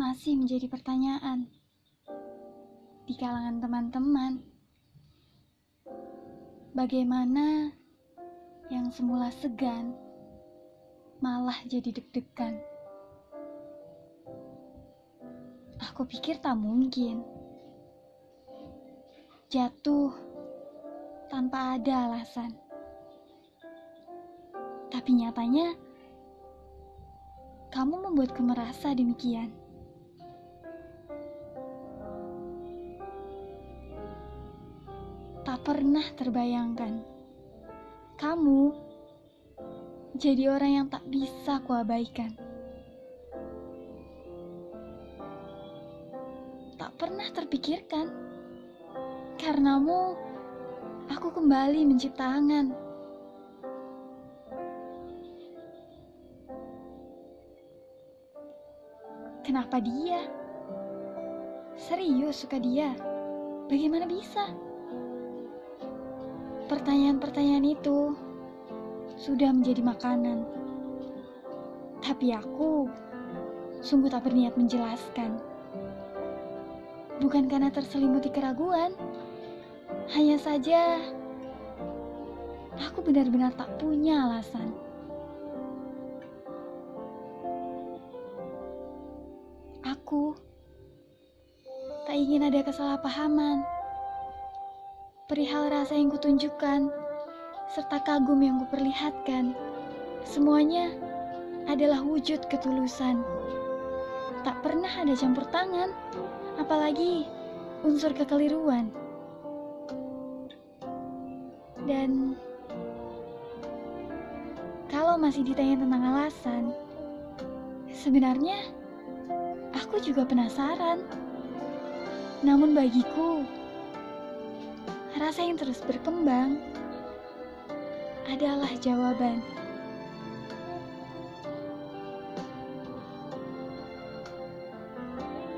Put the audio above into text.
masih menjadi pertanyaan di kalangan teman-teman. Bagaimana yang semula segan malah jadi deg-degan? Aku pikir tak mungkin jatuh tanpa ada alasan, tapi nyatanya kamu membuatku merasa demikian. Tak pernah terbayangkan kamu jadi orang yang tak bisa kuabaikan. Tak pernah terpikirkan karenamu aku kembali mencipta angan. Kenapa dia? Serius suka dia? Bagaimana bisa? Pertanyaan-pertanyaan itu sudah menjadi makanan. Tapi aku sungguh tak berniat menjelaskan. Bukan karena terselimuti keraguan, hanya saja aku benar-benar tak punya alasan. Aku tak ingin ada kesalahpahaman. Perihal rasa yang kutunjukkan, serta kagum yang kuperlihatkan, semuanya adalah wujud ketulusan. Tak pernah ada campur tangan, apalagi unsur kekeliruan. Dan kalau masih ditanya tentang alasan, sebenarnya aku juga penasaran. Namun bagiku, rasa yang terus berkembang adalah jawaban.